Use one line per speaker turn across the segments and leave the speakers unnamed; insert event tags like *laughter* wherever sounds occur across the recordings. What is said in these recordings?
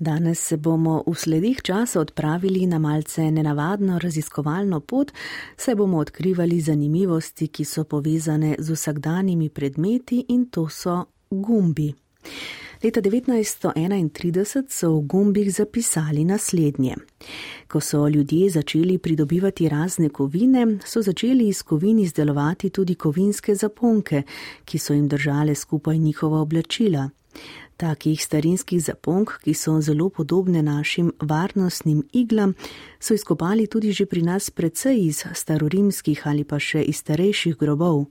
Danes se bomo v sledih časa odpravili na malce nenavadno raziskovalno pot, saj bomo odkrivali zanimivosti, ki so povezane z vsakdanjimi predmeti in to so gumbi. Leta 1931 so v gumbih zapisali naslednje. Ko so ljudje začeli pridobivati razne kovine, so začeli iz kovin izdelovati tudi kovinske zaponke, ki so jim držale skupaj njihova oblačila. Takih starinskih zaponk, ki so zelo podobne našim varnostnim iglam, so izkopali tudi že pri nas precej iz starorimskih ali pa še iz starejših grobov.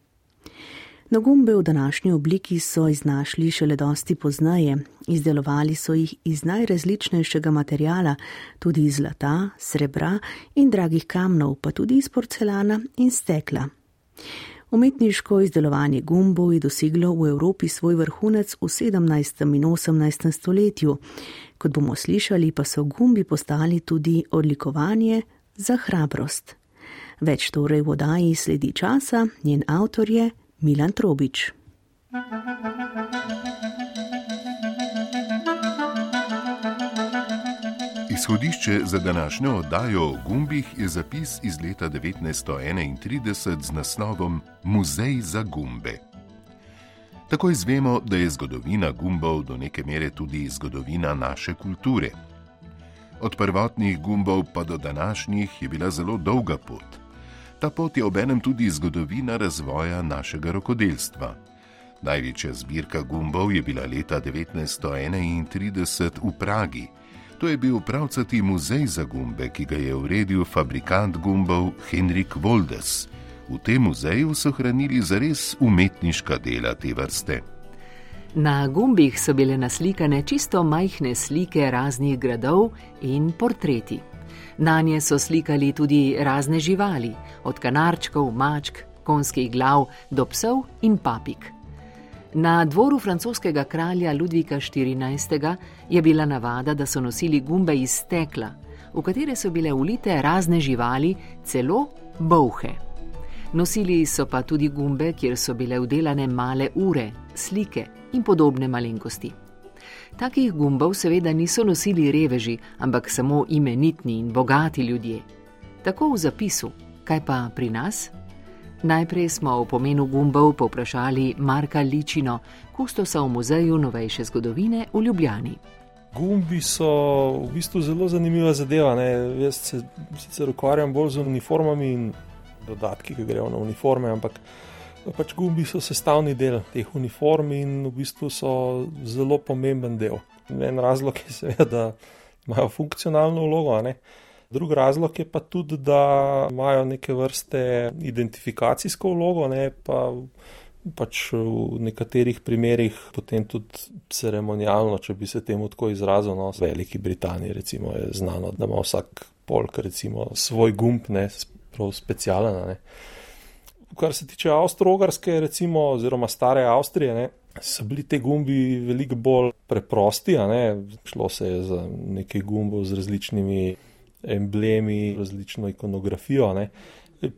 Nagumbe v današnji obliki so iznašli šele dosti poznaje, izdelovali so jih iz najrazličnejšega materijala, tudi iz zlata, srebra in dragih kamnov, pa tudi iz porcelana in stekla. Umetniško izdelovanje gumbov je doseglo v Evropi svoj vrhunec v 17. in 18. stoletju. Kot bomo slišali, pa so gumbi postali tudi odlikovanje za hrabrost. Več torej v odaji sledi časa, njen avtor je Milan Trobič.
Izhodišče za današnjo oddajo o gumbih je zapis iz leta 1931 z naslovom Muzej za gumbe. Tako izvemo, da je zgodovina gumbov do neke mere tudi zgodovina naše kulture. Od prvotnih gumbov pa do današnjih je bila zelo dolga pot. Ta pot je obenem tudi zgodovina razvoja našega rokodelstva. Največja zbirka gumbov je bila leta 1931 v Pragi. To je bil pravcati muzej za gumbe, ki ga je uredil fabrikant gumbov Henrik Voldes. V tem muzeju so hranili zares umetniška dela te vrste.
Na gumbih so bile naslikane čisto majhne slike raznih gradov in portreti. Na nje so slikali tudi razne živali, od kanarčkov, mačk, konskih glav do psov in papig. Na dvoru francoskega kralja Ludvika XIV. je bila navada, da so nosili gumbe iz stekla, v katere so bile ulite razne živali, celo bohe. Nosili so pa tudi gumbe, kjer so bile vdelane male ure, slike in podobne malenkosti. Takih gumbov seveda niso nosili reveži, ampak samo imenitni in bogati ljudje. Tako v zapisu, kaj pa pri nas? Najprej smo o pomenu gumbov poprašali Marka Ličino, kustosa v muzeju novejše zgodovine v Ljubljani.
Gumbi so v bistvu zelo zanimiva zadeva. Ne? Jaz se sicer ukvarjam bolj z uniformami in dodatki, ki grejo na uniforme, ampak pač gumbi so sestavni del teh uniform in v bistvu so zelo pomemben del. En razlog je seveda, da imajo funkcionalno vlogo, drugi razlog je pa tudi, da imajo neke vrste identifikacijsko vlogo, ne? pa pač v nekaterih primerjih potem tudi ceremonialno, če bi se temu tako izrazil. No, v Veliki Britaniji recimo, je znano, da ima vsak polk recimo, svoj gumb, ne prav specialen kar se tiče Avstralske, recimo, oziroma stare Avstrije, ne, so bili te gumbi veliko bolj preprosti. Šlo se je za nekaj gumbov z različnimi emblemi, različno ikonografijo, ne.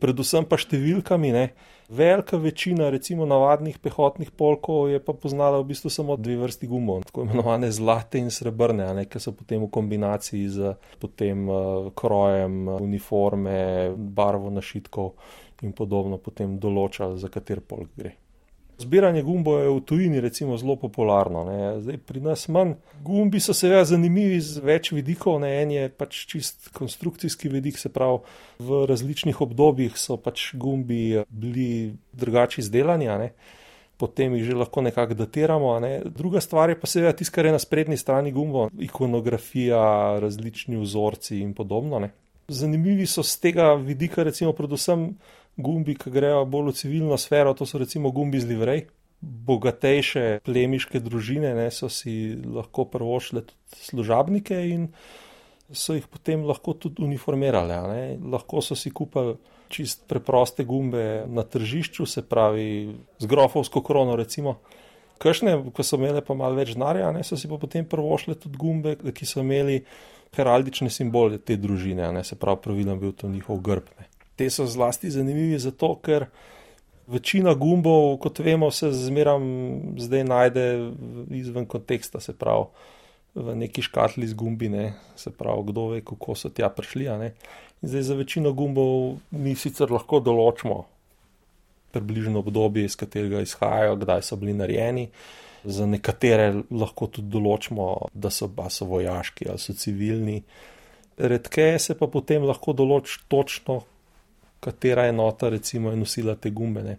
predvsem pa številkami. Ne. Velika večina, recimo, navadnih pehotnih polkov je pa poznala v bistvu samo dve vrsti gumbov, tako imenovane zlate in srebrne, ki so potem v kombinaciji z potem, uh, krojem uniforme, barvo našitkov in podobno potem določa, za kater polk gre. Zbiranje gumbov je v tujini recimo zelo popularno. Zdaj, pri nas manj. Gumbi so seveda zanimivi z več vidikov. Ne? En je pač čist konstrukcijski vidik, se pravi, v različnih obdobjih so pač gumbi bili drugače izdelani. Potem jih že lahko nekako datiramo. Ne? Druga stvar je pa seveda tisto, kar je na sprednji strani gumbo, ikonografija, različni vzorci in podobno. Ne? Zanimivi so z tega vidika, recimo, predvsem gumbi, ki grejo bolj v civilno sfero, to so recimo gumbi z livrej. Bogatejše plemiške družine ne, so si lahko prvošle tudi služabnike in so jih potem lahko tudi uniformirale. Ne. Lahko so si kupili čist preproste gumbe na tržišču, se pravi z grofovsko krono recimo. Kršne, ko so imele pa malo več denarja, so si pa potem prvošle tudi gumbe, ki so imeli heraldične simbole te družine, ne, se pravi pravilno bil to njihov grb. Ne te so zlasti zanimivi zato, ker večina gumbov, kot vemo, se zmeram zdaj najde izven konteksta, se pravi. v neki škatli z gumbine, se pravi, kdo ve, kako so tja prišli. Zdaj za večino gumbov mi sicer lahko določimo približno obdobje, iz katerega izhajajo, kdaj so bili narejeni. Za nekatere lahko tudi določimo, da so, so vojaški ali so civilni. Redkeje se pa potem lahko določi točno, katera enota recimo, je nosila te gumbene.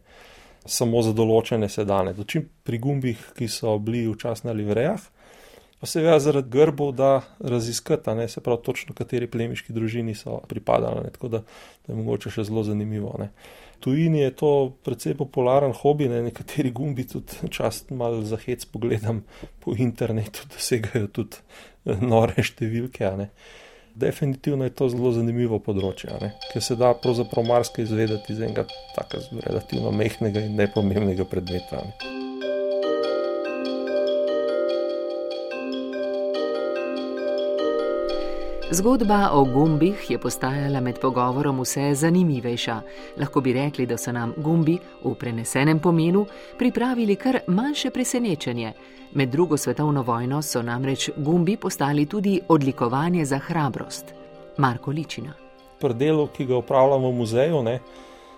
Samo za določene sedane. Dočim pri gumbih, ki so bili včasih na livrejah, pa se veja zaradi grbov, da raziskata, ne se pravi točno, kateri plemiški družini so pripadali. Ne, tako da, da je mogoče še zelo zanimivo. Ne. Tujini je to precej popularen hobi, ne, nekateri gumbi tudi čast malo za hec pogledam po internetu, dosegajo tudi eh, nore številke. Definitivno je to zelo zanimivo področje, ker se da pravzaprav marsikaj izvedeti iz enega tako relativno mehkega in nepomembnega predmeta. Ne.
Zgodba o gumbih je postajala med pogovorom vse zanimivejša. Lahko bi rekli, da so nam gumbi v prenesenem pomenu pripravili kar manjše presenečenje. Med drugo svetovno vojno so namreč gumbi postali tudi odlikovanje za hrabrost. Marko Ličina.
Pri delu, ki ga upravljamo v muzeju, ne,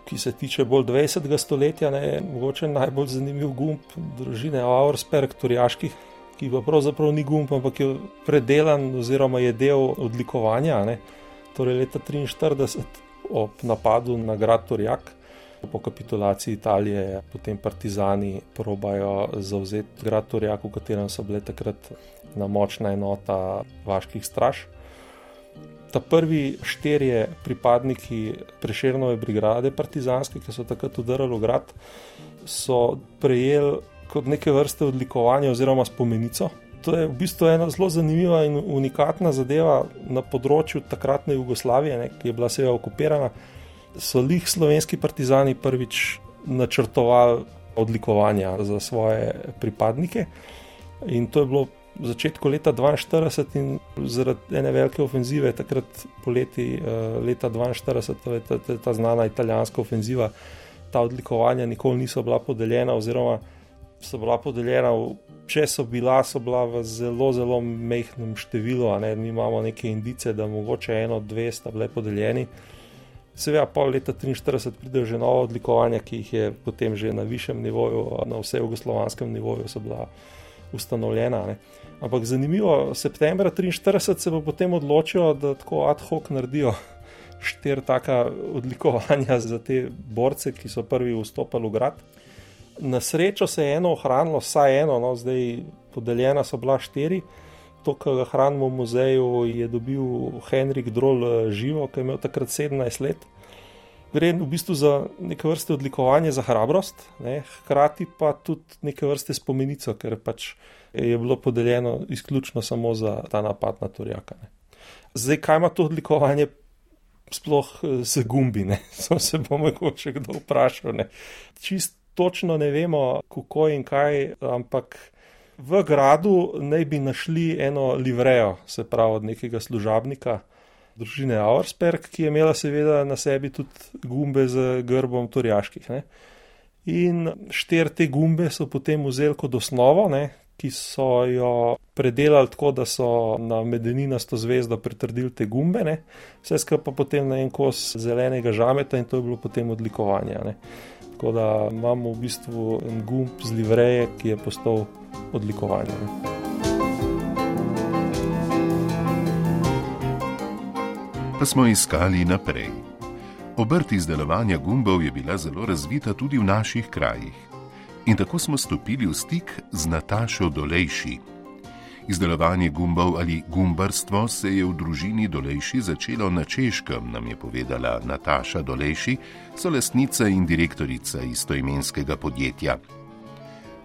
ki se tiče bolj 20. stoletja, je mogoče najbolj zanimiv gumb družine Auersperg, turjaških ki pa pravzaprav ni gumb, ampak je predelan oziroma je del odlikovanja. Ne? Torej, leta 1943 ob napadu na grad Torjak, po kapitulaciji Italije, potem partizani probajo zauzeti grad Torjak, v katerem so bile takrat na močna enota vaških straž. Ta prvi štirje pripadniki preširnove brigade partizanske, ki so takrat udarili v grad, so prejeli kot neke vrste odlikovanja oziroma spomenico. To je v bistvu ena zelo zanimiva in unikatna zadeva na področju takratne Jugoslavije, ne, ki je bila seveda okupirana. So jih slovenski partizani prvič načrtovali odlikovanja za svoje pripadnike. In to je bilo v začetku leta 1942 in zaradi ene velike ofenzive, takrat poleti eh, leta 1942, to je ta, ta znana italijanska ofenziva, ta odlikovanja nikoli niso bila podeljena oziroma so bila podeljena, če so bila, so bila v zelo, zelo mehkem številu, ne? mi imamo neke indice, da mogoče eno, dve sta bile podeljeni. Seveda, pol leta 1943 pridejo že nova odlikovanja, ki jih je potem že na višjem nivoju, na vse jugoslovanskem nivoju, so bila ustanovljena. Ne? Ampak zanimivo, septembra 1943 se bo potem odločilo, da tako ad hoc naredijo štiri taka odlikovanja za te borce, ki so prvi vstopili v grad. Na srečo se je eno ohranilo, vsaj eno, no, zdaj podeljena so bila štiri. To, kar ga hranimo v muzeju, je dobil Henrik Droll eh, živo, ki je imel takrat 17 let. Gre v bistvu za neke vrste odlikovanje za hrabrost, ne, hkrati pa tudi neke vrste spomenico, ker pač je bilo podeljeno izključno samo za ta napad na Turjaka. Ne. Zdaj, kaj ima to odlikovanje? Sploh z eh, gumbi, ne, *laughs* so se bomo mogoče kdo vprašal. Ne. Čist točno ne vemo, kako in kaj, ampak v gradu naj bi našli eno livrejo, se pravi od nekega služabnika družine Auersperg, ki je imela seveda na sebi tudi gumbe z grbom Torjaških. Ne. In štir te gumbe so potem vzeli kot osnovo, ne, ki so jo predelali tako, da so na medeninasto zvezdo pritrdili te gumbe, ne. vse skupaj pa potem na en kos zelenega žameta in to je bilo potem odlikovanje. Ne. Tako da imamo v bistvu en gumb z livreje, ki je postal odlikovanje.
Pa smo iskali naprej. Obrt izdelovanja gumbov je bila zelo razvita tudi v naših krajih. In tako smo stopili v stik z Natašo Dolejši. Izdelovanje gumbov ali gumbarstvo se je v družini Dolejši začelo na Češkem, nam je povedala Nataša Dolejši, so lastnica in direktorica istoimenskega podjetja.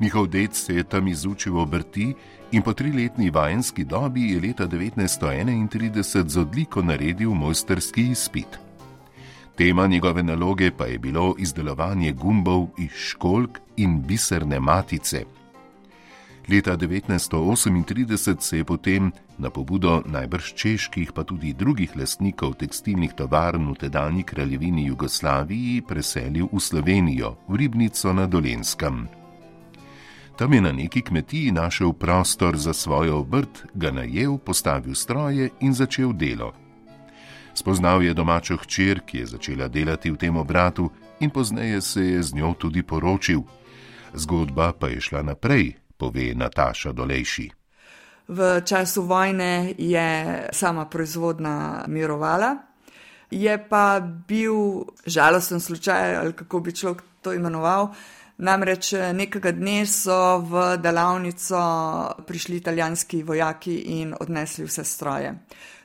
Njihov dec se je tam izučil obrti in po triletni vajenski dobi je leta 1931 z odliko naredil mojsterski izpit. Tema njegove naloge pa je bilo izdelovanje gumbov iz školk in biserne matice. Leta 1938 se je potem na pobudo najbrž čeških, pa tudi drugih lastnikov tekstilnih tovarn v tedajni kraljevini Jugoslaviji preselil v Slovenijo, v Ribnico na Dolenskem. Tam je na neki kmetiji našel prostor za svojo obrt, ga najel, postavil stroje in začel delo. Spoznal je domačo hčer, ki je začela delati v tem obratu, in pozneje se je z njo tudi poročil. Zgodba pa je šla naprej, pove Nataša Dolejši.
V času vojne je sama proizvodna mirovala, je pa bil žalosten slučaj, ali kako bi človek to imenoval. Namreč nekega dne so v delavnico prišli italijanski vojaki in odnesli vse stroje.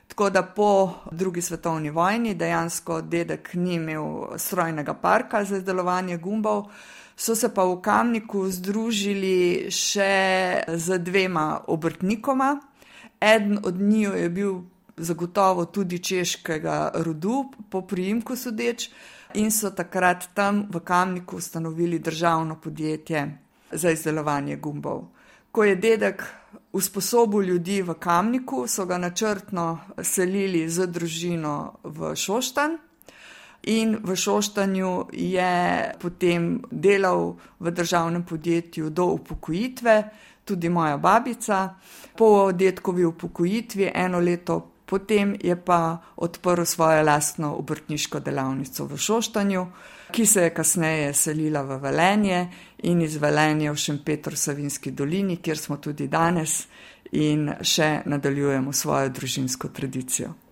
Tako da po drugi svetovni vojni dejansko dedek ni imel strojnega parka za izdelovanje gumbov, so se pa v Kamniku združili še z dvema obrtnikoma. Eden od njiju je bil zagotovo tudi češkega rodu, po prijimku sodeč, in so takrat tam v Kamniku ustanovili državno podjetje za izdelovanje gumbov. Ko je dedek usposobil ljudi v Kamniku, so ga načrtno selili z družino v Šoštan. In v Šoštanju je potem delal v državnem podjetju do upokojitve, tudi moja babica. Po detkovi upokojitvi, eno leto potem je pa odprl svojo lastno obrtniško delavnico v Šoštanju, ki se je kasneje selila v Velenje in iz Velenja v Šempetro-Savinski dolini, kjer smo tudi danes in še nadaljujemo svojo družinsko tradicijo.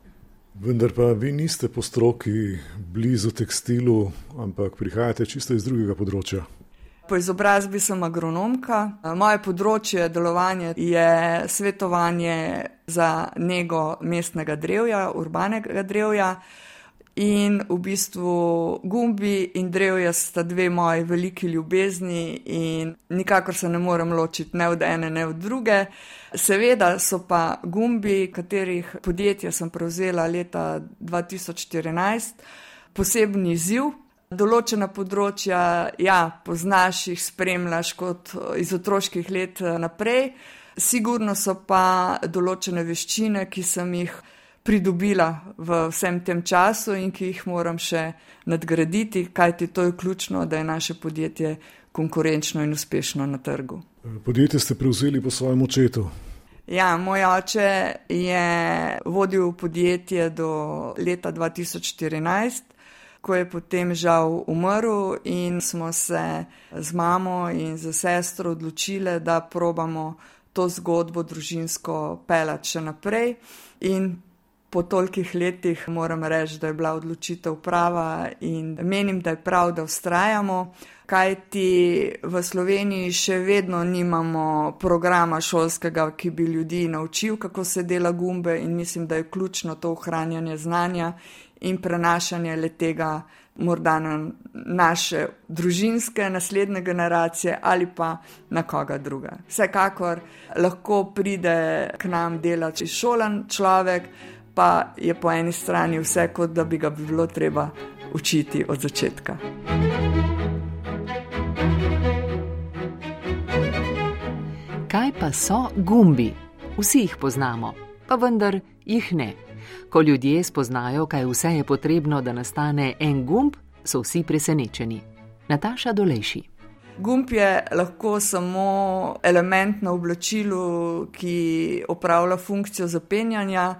Vendar pa vi niste po stroki blizu tekstilu, ampak prihajate čisto iz drugega področja.
Po izobrazbi sem agronomka. Moje področje delovanja je svetovanje za nego mestnega drevja, urbanega drevja. In v bistvu gumbi in drevja sta dve moji veliki ljubezni, in nikakor se ne morem ločiti ne od ene, ne od druge. Seveda so pa gumbi, katerih podjetje sem prevzela leta 2014, posebni izziv. Določena področja, ja, poznaš jih, spremljaš kot iz otroških let eh, naprej, sigurno so pa določene veščine, ki sem jih pridobila v vsem tem času in ki jih moram še nadgraditi, kajti to je ključno, da je naše podjetje konkurenčno in uspešno na trgu.
Podjetje ste prevzeli po svojem očetu.
Ja, moj oče je vodil podjetje do leta 2014 ko je potem žal umrl in smo se z mamo in z sestro odločili, da probamo to zgodbo družinsko pelati še naprej. In po tolikih letih moram reči, da je bila odločitev prava in menim, da je prav, da ustrajamo. Kaj ti v Sloveniji še vedno nimamo programa šolskega, ki bi ljudi naučil, kako se dela gumbe, in mislim, da je ključno to ohranjanje znanja in prenašanje le tega morda na naše družinske, naslednje generacije ali pa na koga druga. Vsekakor lahko pride k nam delati šolan človek, pa je po eni strani vse, kot da bi ga bi bilo treba učiti od začetka.
Kaj pa so gumbi? Vsi jih poznamo, pa vendar jih ne. Ko ljudje spoznajo, kaj vse je potrebno, da nastane en gumb, so vsi presenečeni. Nataša Dolejši.
Gumb je lahko samo element na oblačilu, ki opravlja funkcijo zapenjanja,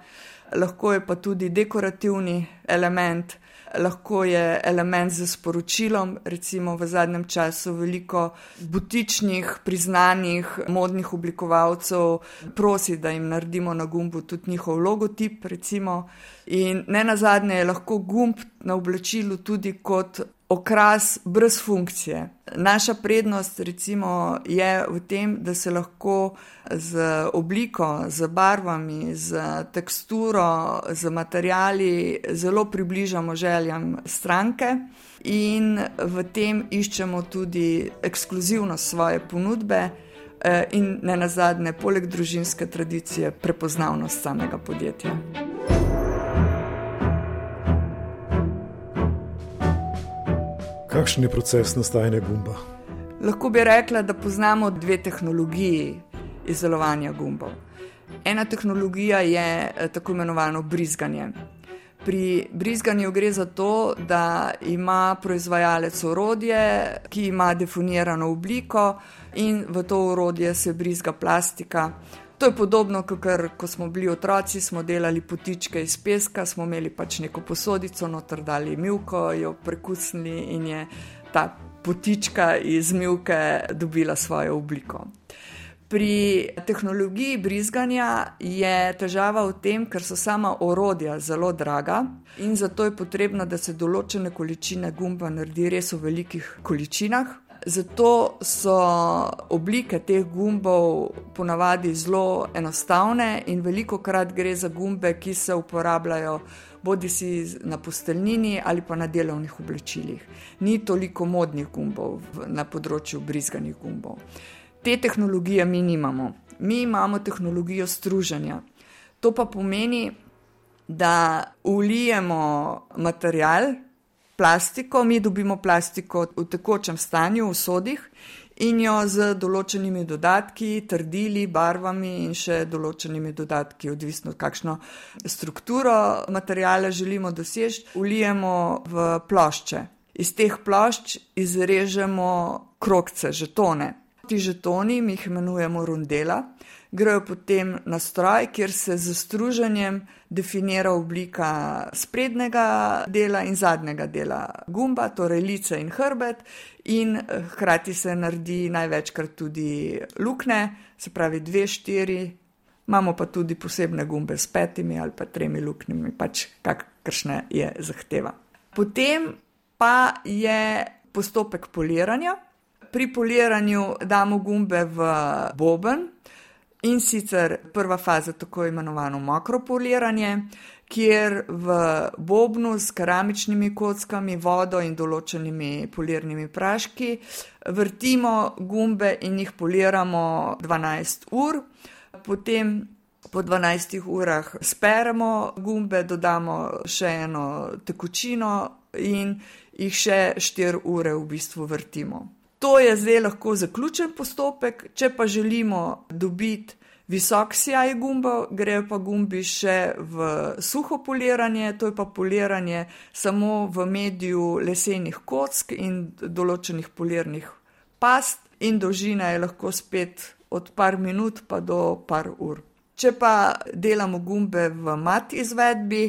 lahko je pa tudi dekorativni element lahko je element z sporočilom, recimo v zadnjem času veliko butičnih, priznanih modnih oblikovalcev prosi, da jim naredimo na gumbu tudi njihov logotip, recimo. In ne nazadnje je lahko gumb na oblačilu tudi kot okras brez funkcije. Naša prednost recimo je v tem, da se lahko z obliko, z barvami, z teksturo, z materijali zelo približamo željam stranke in v tem iščemo tudi ekskluzivnost svoje ponudbe eh, in ne nazadnje, poleg družinske tradicije, prepoznavnost samega podjetja.
Kakšen je proces nastajanja gumba?
Lahko bi rekla, da poznamo dve tehnologiji izdelovanja gumbov. Ena tehnologija je eh, tako imenovano brizganje. Pri brizganju gre za to, da ima proizvajalec orodje, ki ima definirano obliko in v to orodje se brizga plastika. To je podobno, kot ko smo bili otroci, smo delali potičke iz peska, smo imeli pač neko posodico, noter dali milko, jo prekusnili in je ta potička iz milke dobila svojo obliko. Pri tehnologiji brizganja je težava v tem, ker so sama orodja zelo draga in zato je potrebno, da se določene količine gumba naredi res v velikih količinah. Zato so oblike teh gumbov ponavadi zelo enostavne in veliko krat gre za gumbe, ki se uporabljajo bodi si na posteljnini ali pa na delovnih oblečilih. Ni toliko modnih gumbov na področju brizganih gumbov. Te tehnologije mi nimamo. Mi imamo tehnologijo struženja. To pa pomeni, da ulijemo material, plastiko, mi dobimo plastiko v tekočem stanju, v sodih in jo z določenimi dodatki, trdili, barvami in še določenimi dodatki, odvisno kakšno strukturo materijala želimo doseči, ulijemo v plošče. Iz teh plošč izrežemo krokce, žetone. Ti žetoni, mi jih imenujemo rundela, grejo potem na stroj, kjer se z struženjem definira oblika sprednjega dela in zadnjega dela gumba, torej lice in hrbet, in eh, hkrati se naredi največkrat tudi lukne, se pravi dve, štiri. Imamo pa tudi posebne gumbe s petimi ali pa tremi luknjami, pač kakršne je zahteva. Potem pa je postopek poliranja pri poliranju damo gumbe v boben in sicer prva faza, tako imenovano makropoliranje, kjer v bobnu s keramičnimi kockami, vodo in določenimi polirnimi praški vrtimo gumbe in jih poliramo 12 ur. Potem po 12 urah speremo gumbe, dodamo še eno tekočino in jih še 4 ure v bistvu vrtimo. To je zdaj lahko zaključen postopek, če pa želimo dobiti visok sijaj gumba, grejo pa gumbi še v suho poliranje, to je pa poliranje samo v mediju lesenih kock in določenih polirnih past, in dolžina je lahko spet od par minut pa do par ur. Če pa delamo gumbe v mat izvedbi,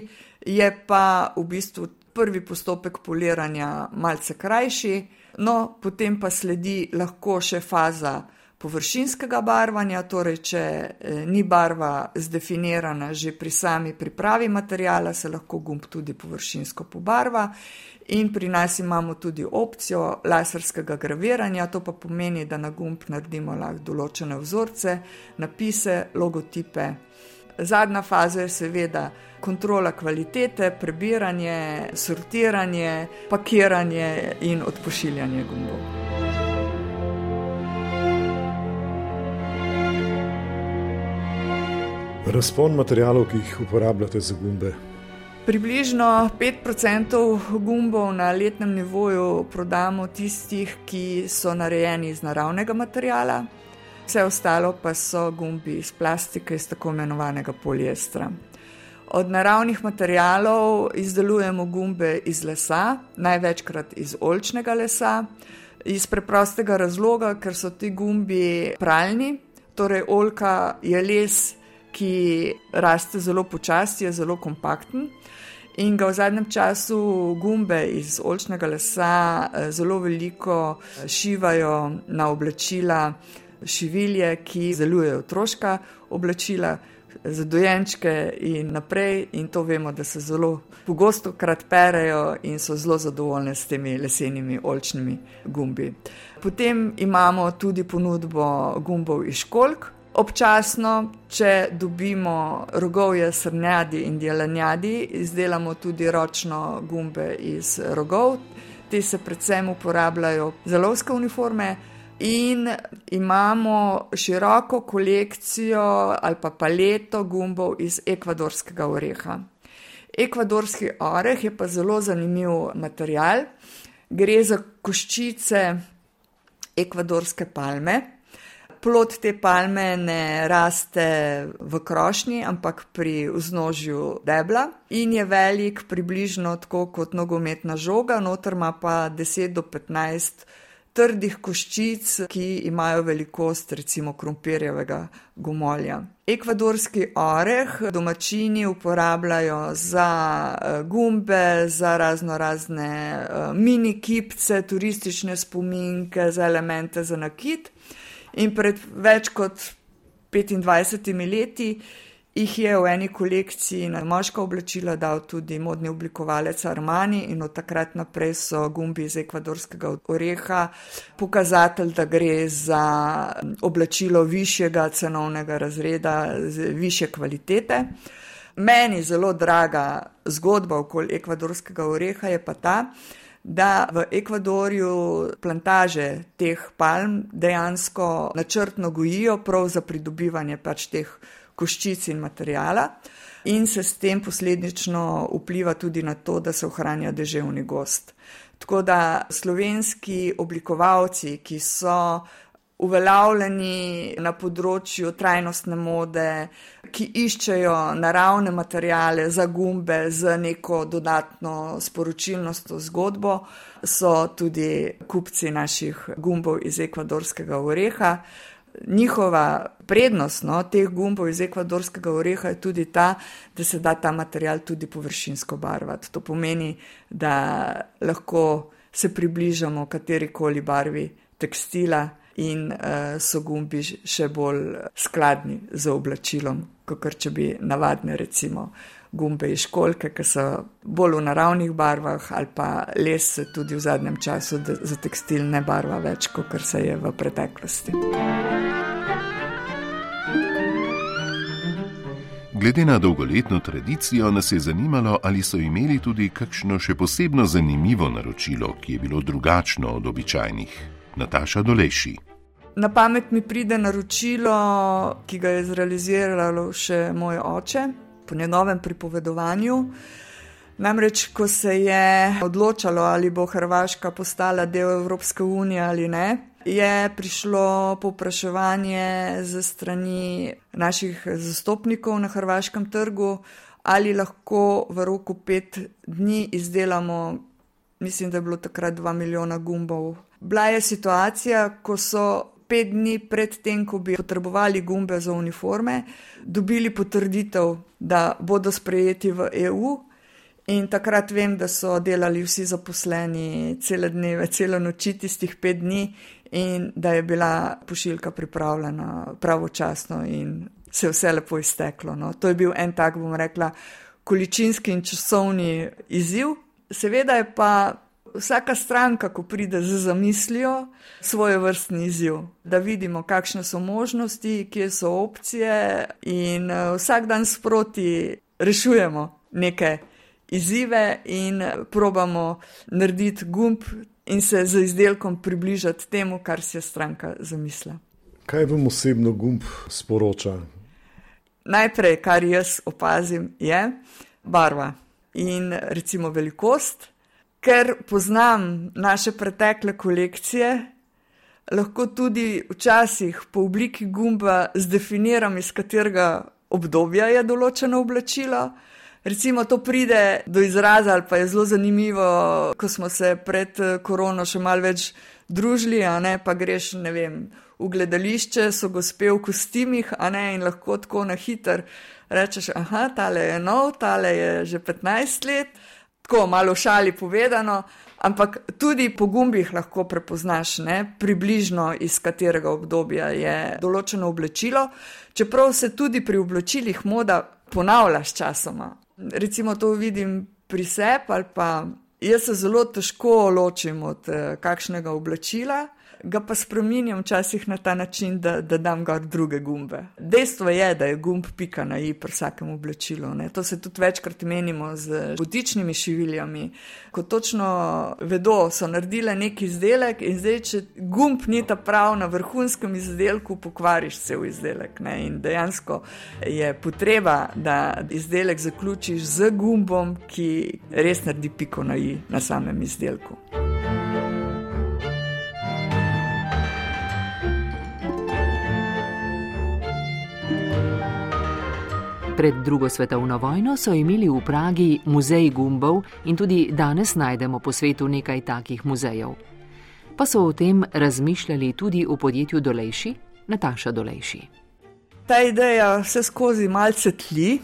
je pa v bistvu prvi postopek poliranja malce krajši. No, potem pa sledi lahko še faza površinskega barvanja, torej če eh, ni barva zdefinirana že pri sami pripravi materijala, se lahko gumb tudi površinsko pobarva. In pri nas imamo tudi opcijo laserskega graviranja, to pa pomeni, da na gumb naredimo lahko določene vzorce, napise, logotipe. Zadnja faza je seveda kontrola kvalitete, prebiranje, sortiranje, pakiranje in odpošiljanje gumbov.
Razpon materijalov, ki jih uporabljate za gumbe.
Približno 5% gumbov na letnem nivoju prodamo tistih, ki so narejeni iz naravnega materijala, vse ostalo pa so gumbi iz plastike, iz tako imenovanega poliestra. Od naravnih materijalov izdelujemo gumbe iz lesa, največkrat iz olčnega lesa, iz preprostega razloga, ker so ti gumbi pralni, torej olka je les, ki raste zelo počasi, je zelo kompakten. In ga v zadnjem času gumbe iz olčnega lesa eh, zelo veliko eh, šivajo na oblačila, šivilje, ki zelujejo otroška oblačila, za dojenčke in naprej. In to vemo, da se zelo pogosto krat perejo in so zelo zadovoljne s temi lesenimi olčnimi gumbi. Potem imamo tudi ponudbo gumbov iz školk. Občasno, če dobimo rogovje srnjadi in jelenjadi, izdelamo tudi ročno gumbe iz rogov. Te se predvsem uporabljajo za lovske uniforme, in imamo široko kolekcijo ali pa paleto gumbov iz ekvadorskega oreha. Ekvadorski oreh je pa zelo zanimiv material. Gre za koščice ekvadorske palme, Plot te palme ne raste v krošnji, ampak pri vznožju debla in je velik približno tako kot nogometna žoga, noter ima pa 10 do 15 trdih koščic, ki imajo velikost recimo krompirjevega gomolja. Ekvadorski oreh domačini uporabljajo za eh, gumbe, za razno razne eh, mini kipce, turistične spominke, za elemente za nakit. In pred več kot 25 leti jih je v eni kolekciji na moška oblačila dal tudi modni oblikovalec Armani in od takrat naprej so gumbi iz ekvadorskega oreha pokazatelj, da gre za oblačilo višjega cenovnega razreda, više kvalitete. Meni zelo draga zgodba okoli ekvadorskega oreha je pa ta, da v Ekvadorju plantaže teh palm dejansko načrtno gojijo prav za pridobivanje pač teh koščic in materijala, in se s tem posledično vpliva tudi na to, da se ohranja deževni gost. Tako da slovenski oblikovalci, ki so uveljavljeni na področju trajnostne mode, ki iščejo naravne materijale za gumbe z neko dodatno sporočilnostno zgodbo, so tudi kupci naših gumbov iz ekvadorskega oreha njihova prednost no, teh gumbov iz ekvadorskega oreha je tudi ta, da se da ta material tudi površinsko barvati. To pomeni, da lahko se približamo katerikoli barvi tekstila in uh, so gumbi še bolj skladni z oblačilom, kot če bi navadne recimo gumbe iz školke, ki so bolj v naravnih barvah, ali pa les se tudi v zadnjem času za tekstil ne barva več, kot se je v preteklosti.
Glede na dolgoletno tradicijo nas je zanimalo, ali so imeli tudi kakšno še posebno zanimivo naročilo, ki je bilo drugačno od običajnih. Nataša Doleši.
Na pamet mi pride naročilo, ki ga je zrealiziralo še moj oče, po njegovem pripovedovanju. Namreč, ko se je odločalo, ali bo Hrvaška postala del Evropske unije ali ne, je prišlo popraševanje ze strani naših zastopnikov na hrvaškem trgu, ali lahko v roku pet dni izdelamo, mislim, da je bilo takrat dva milijona gumbov. Bila je situacija, ko so pet dni pred tem, ko bi potrebovali gumbe za uniforme, dobili potrditev, da bodo sprejeti v EU. In takrat vem, da so delali vsi zaposleni cele dneve, celo noči tistih pet dni, in da je bila pošiljka pripravljena pravočasno, in se je vse lepo izteklo. No. To je bil en tak, bom rekla, količinski in časovni izziv. Seveda je pa vsaka stranka, ko pride z zamislijo, svoj vrstni izziv, da vidimo, kakšne so možnosti, kje so opcije, in uh, vsak dan sproti rešujemo neke izzive in probamo narediti gumb in se z izdelkom približati temu, kar si je stranka zamislila.
Kaj vam osebno gumb sporoča?
Najprej, kar jaz opazim, je barva in recimo velikost ker poznam naše pretekle kolekcije, lahko tudi včasih po obliki gumba zdefiniram, iz katerega obdobja je določeno oblačilo. Recimo, to pride do izraza, ali pa je zelo zanimivo, ko smo se pred korono še malo več družili, a ne pa greš, ne vem, v gledališče, so gospe v kostimih, a ne in lahko tako na hiter rečeš, aha, tale je nov, tale je že 15 let tako malo šali povedano, ampak tudi po gumbih lahko prepoznaš, ne, približno iz katerega obdobja je določeno oblečilo, čeprav se tudi pri oblačilih moda ponavlja s časoma. Recimo to vidim pri sebi ali pa jaz se zelo težko ločim od eh, kakšnega oblačila ga pa spremenjam včasih na ta način, da, da dam gor druge gumbe. Dejstvo je, da je gumb pika na i pri vsakem oblačilu. Ne. To se tudi večkrat menimo z botičnimi šiviljami, ko točno vedo, so naredile neki izdelek in zdaj, če gumb ni ta prav na vrhunskem izdelku, pokvariš cel izdelek. Ne. In dejansko je potreba, da izdelek zaključiš z gumbom, ki res naredi piko na i na samem izdelku.
Pred drugo svetovno vojno so imeli v Pragi muzej gumbov in tudi danes najdemo po svetu nekaj takih muzejev. Pa so o tem razmišljali tudi v podjetju Dolejši, Nataša Dolejši.
Ta ideja vse skozi malce tli,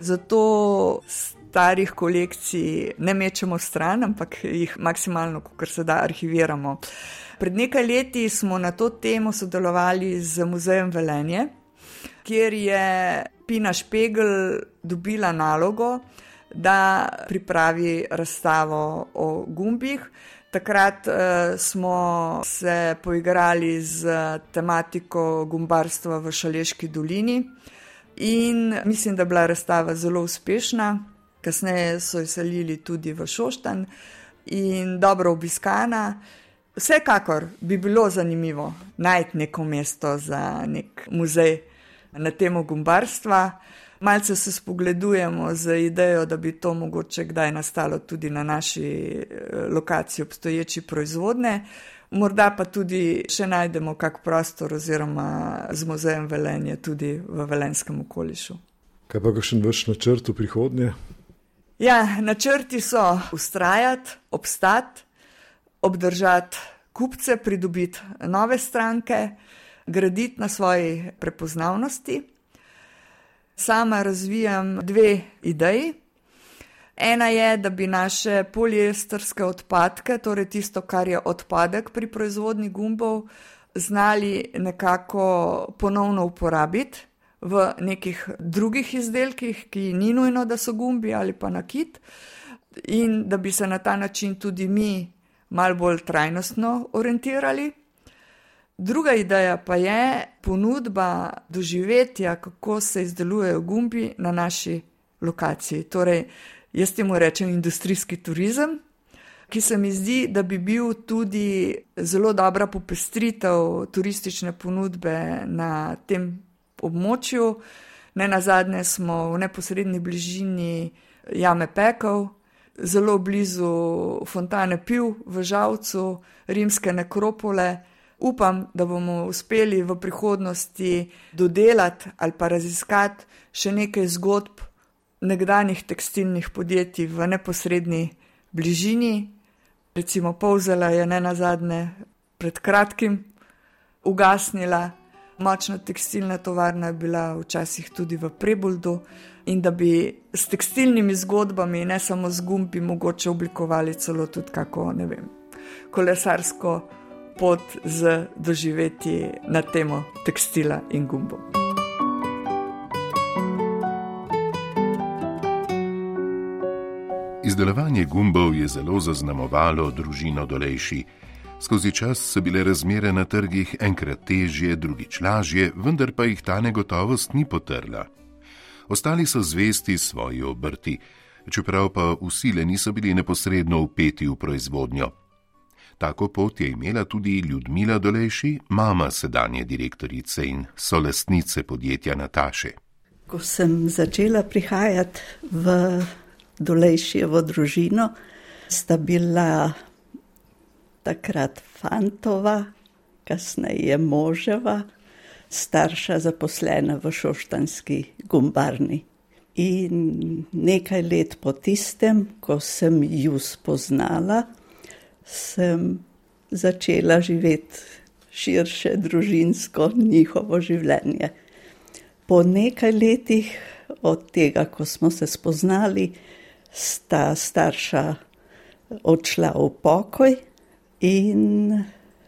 zato starih kolekcij ne mečemo stran, ampak jih maksimalno, kar se da, arhiviramo. Pred nekaj leti smo na to temo sodelovali z Muzejem Velenje, kjer je Pina Špegel dobila nalogo, da pripravi razstavo o gumbih. Takrat uh, smo se poigrali z tematiko gumbarstva v Šaleški dolini in mislim, da je bila razstava zelo uspešna. Kasneje so jo selili tudi v Šoštan in dobro obiskana. Vsekakor bi bilo zanimivo najti neko mesto za nek muzej na temo gumbarstva. Malce se spogledujemo z idejo, da bi to mogoče kdaj nastalo tudi na naši eh, lokaciji obstoječi proizvodne. Morda pa tudi še najdemo kak prostor oziroma z muzejem Velenje tudi v velenskem okolišu.
Kaj pa še vaš načrt v prihodnje?
Ja, načrti so ustrajati, obstati, obdržati kupce, pridobiti nove stranke graditi na svoji prepoznavnosti. Sama razvijam dve ideji. Ena je, da bi naše poliesterske odpadke, torej tisto, kar je odpadek pri proizvodni gumbov, znali nekako ponovno uporabiti v nekih drugih izdelkih, ki ni nujno, da so gumbi ali pa nakit, in da bi se na ta način tudi mi malo bolj trajnostno orientirali. Druga ideja pa je ponudba doživetja, kako se izdelujejo gumbi na naši lokaciji. Torej, jaz temu rečem industrijski turizem, ki se mi zdi, da bi bil tudi zelo dobra popestritev turistične ponudbe na tem območju. Ne na zadnje smo v neposrednji bližini jame Pekov, zelo blizu fontane Piv v Žavcu, rimske nekropole upam, da bomo uspeli v prihodnosti dodelati ali pa raziskati še nekaj zgodb nekdanjih tekstilnih podjetij v neposrednji bližini. Recimo Povzela je ne na zadnje pred kratkim ugasnila, močna tekstilna tovarna je bila včasih tudi v Prebuldu in da bi s tekstilnimi zgodbami, ne samo z gumbi, mogoče oblikovali celo tudi kako, ne vem, kolesarsko pot z doživetji na temo tekstila in gumbo.
Izdelovanje gumbov je zelo zaznamovalo družino Dolejši. Skozi čas so bile razmere na trgih enkrat težje, drugič lažje, vendar pa jih ta negotovost ni potrla. Ostali so zvesti svoji obrti, čeprav pa usile niso bili neposredno upeti v proizvodnjo. Tako pot je imela tudi Ljudmila Dolejši, mama sedanje direktorice in solastnice podjetja Nataše.
Ko sem začela prihajati v Dolejšijevo družino, sta bila takrat fantova, kasneje moževa, starša zaposlena v šoštanski gumbarni. In nekaj let po tistem, ko sem ju spoznala, sem začela živeti širše družinsko njihovo življenje. Po nekaj letih od tega, ko smo se spoznali, sta starša odšla v pokoj in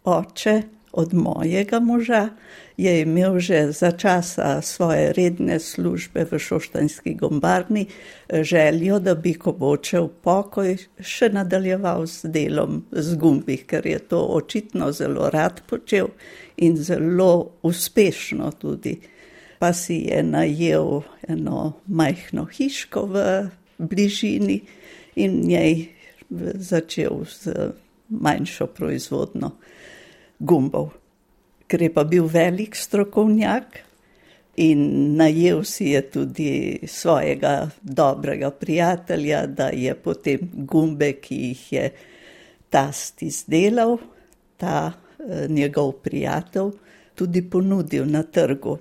oče od mojega moža je imel že za časa svoje redne službe v Šoštanski gombarni željo, da bi, ko bo odšel pokoj, še nadaljeval s delom z gumbi, ker je to očitno zelo rad počel in zelo uspešno tudi. Pa si je najel eno majhno hiško v bližini in njej začel z manjšo proizvodno gumbov. Ker je pa bil velik strokovnjak in najel si je tudi svojega dobrega prijatelja, da je potem gumbe, ki jih je ta eh, njegov prijatelj, tudi ponudil na trgu.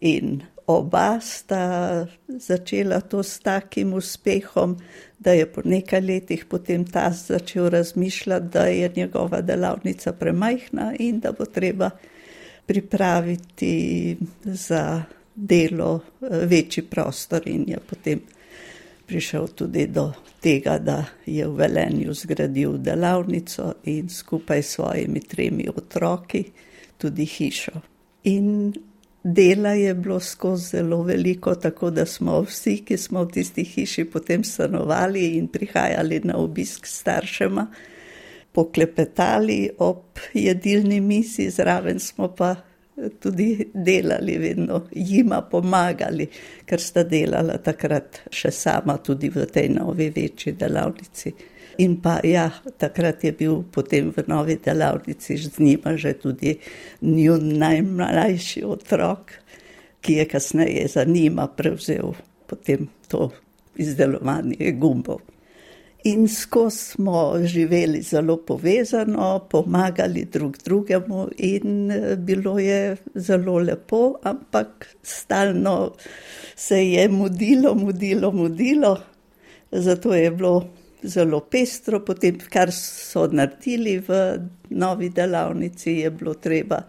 In oba sta začela to s takim uspehom, da je po nekaj letih potem ta začel razmišljati, da je njegova delavnica premajhna in da bo treba pripraviti za delo eh, večji prostor in je potem prišel tudi do tega, da je v Velenju zgradil delavnico in skupaj s svojimi tremi otroki tudi hišo. In dela je bilo skozi zelo veliko, tako da smo vsi, ki smo v tisti hiši potem stanovali in prihajali na obisk staršema, poklepetali ob jedilni misi, zraven smo pa tudi delali, vedno jima pomagali, ker sta delala takrat še sama tudi v tej novi večji delavnici. In pa ja, takrat je bil potem v novi delavnici z njima že tudi njun najmlajši otrok, ki je kasneje za njima prevzel potem to izdelovanje gumbov. In skozi smo živeli zelo povezano, pomagali drug drugemu, in eh, bilo je zelo lepo, ampak stalno se je mudilo, mudilo, mudilo. Zato je bilo zelo pestro, potem, kar so naredili v novi delavnici, je bilo treba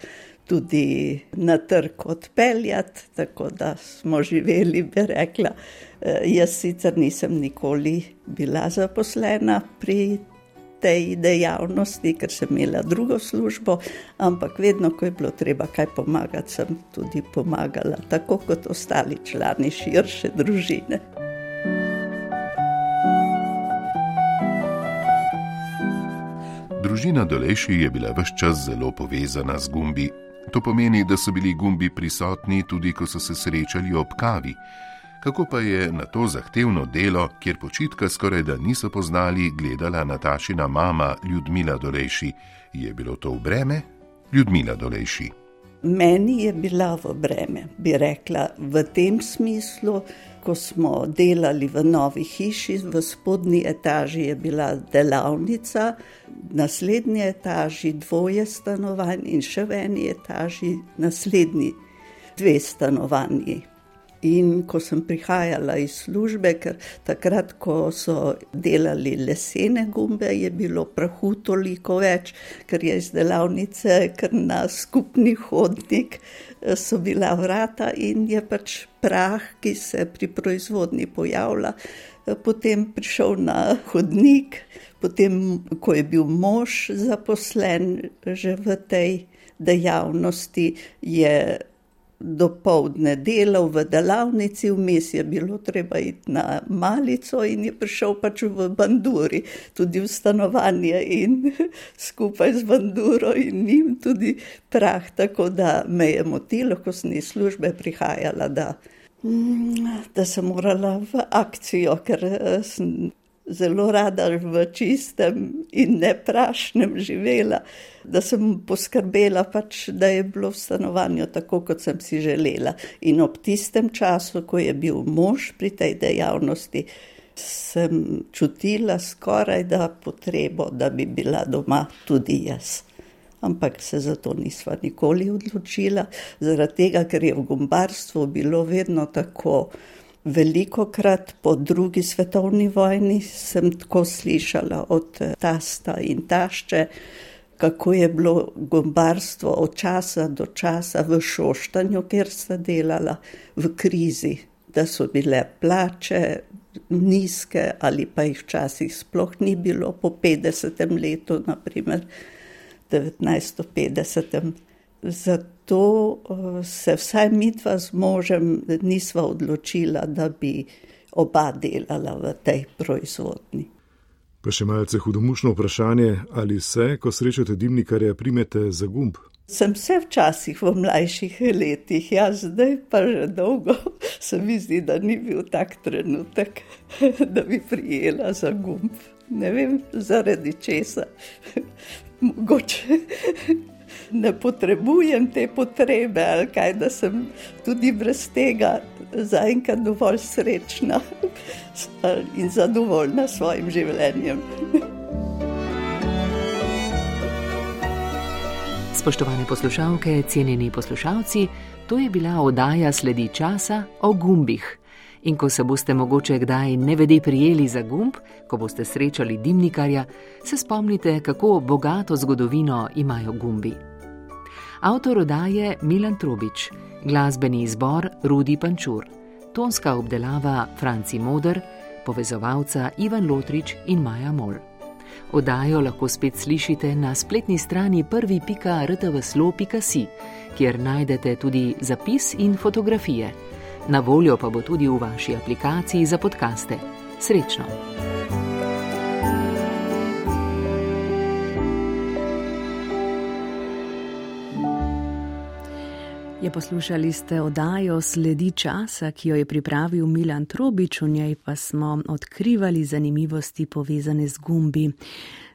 tudi na trg odpeljati, tako da smo živeli, bi rekla. Eh, jaz sicer nisem nikoli bila zaposlena pri tej dejavnosti, ker sem imela drugo službo, ampak vedno, ko je bilo treba kaj pomagati, sem tudi pomagala, tako kot ostali člani širše družine.
Družina Dolejši je bila vse čas zelo povezana z gumbi, To pomeni, da so bili gumbi prisotni tudi, ko so se srečali ob kavi. Kako pa je na to zahtevno delo, kjer počitka skoraj da niso poznali, gledala Natašina mama Ljudmila Dolejši? Je bilo to v breme? Ljudmila Dolejši.
Meni je bila v breme, bi rekla, v tem smislu, ko smo delali v novi hiši, v spodnji etaži je bila delavnica, v naslednji etaži dvoje stanovanj in še v eni etaži naslednji dve stanovanji. In ko sem prihajala iz službe, ker takrat, ko so delali lesene gumbe, je bilo prahu toliko več, ker je iz delavnice, ker na skupni hodnik eh, so bila vrata in je pač prah, ki se pri proizvodni pojavlja, eh, potem prišel na hodnik, potem, ko je bil mož zaposlen že v tej dejavnosti, je do povdne delal v delavnici, vmes je bilo treba iti na malico in je prišel pač v banduri, tudi v stanovanje in *laughs* skupaj z banduro in njim tudi prah, tako da me je motilo, ko sem iz službe prihajala, da, da sem morala v akcijo, ker eh, sem zelo rada v čistem in neprašnem živela, da sem poskrbela, pač, da je bilo v stanovanju tako, kot sem si želela. In ob tistem času, ko je bil mož pri tej dejavnosti, sem čutila skoraj da potrebo, da bi bila doma tudi jaz. Ampak se za to nisva nikoli odločila, zaradi tega, ker je v gombarstvu bilo vedno tako. Veliko krat po drugi svetovni vojni sem tako slišala od tasta in tašče, kako je bilo gombarstvo od časa do časa v šoštanju, kjer sta delala v krizi, da so bile plače nizke ali pa jih včasih sploh ni bilo po 50. letu, naprimer 1950. Zato eh, se vsaj mi dva z možem nisva odločila, da bi oba delala v tej proizvodni.
Pa še malce hudomušno vprašanje, ali se, ko srečate dimnikarja, primete za gumb?
Sem se včasih v mlajših letih, ja, zdaj pa že dolgo *laughs* se mi zdi, da ni bil tak trenutek, *laughs* da bi prijela za gumb. Ne vem, zaradi česa. *laughs* Mogoče ne potrebujem te potrebe, ali kaj, da sem tudi brez tega zaenkrat dovolj srečna in zadovoljna s svojim življenjem.
Spoštovane poslušalke, cenjeni poslušalci, to je bila oddaja Sledi časa o gumbih. In ko se boste mogoče kdaj nevede prijeli za gumb, ko boste srečali dimnikarja, se spomnite, kako bogato zgodovino imajo gumbi. Avtor oddaje Milan Trubič, glasbeni izbor Rudi Pančur, tonska obdelava Franci Moder, povezovalca Ivan Lotrič in Maja Mol. Odajo lahko spet slišite na spletni strani prvi.rtvslo.si, kjer najdete tudi zapis in fotografije. Na voljo pa bo tudi v vaši aplikaciji za podkaste. Srečno!
Je poslušali ste oddajo Sledi časa, ki jo je pripravil Milan Trobič, v njej pa smo odkrivali zanimivosti povezane z gumbi.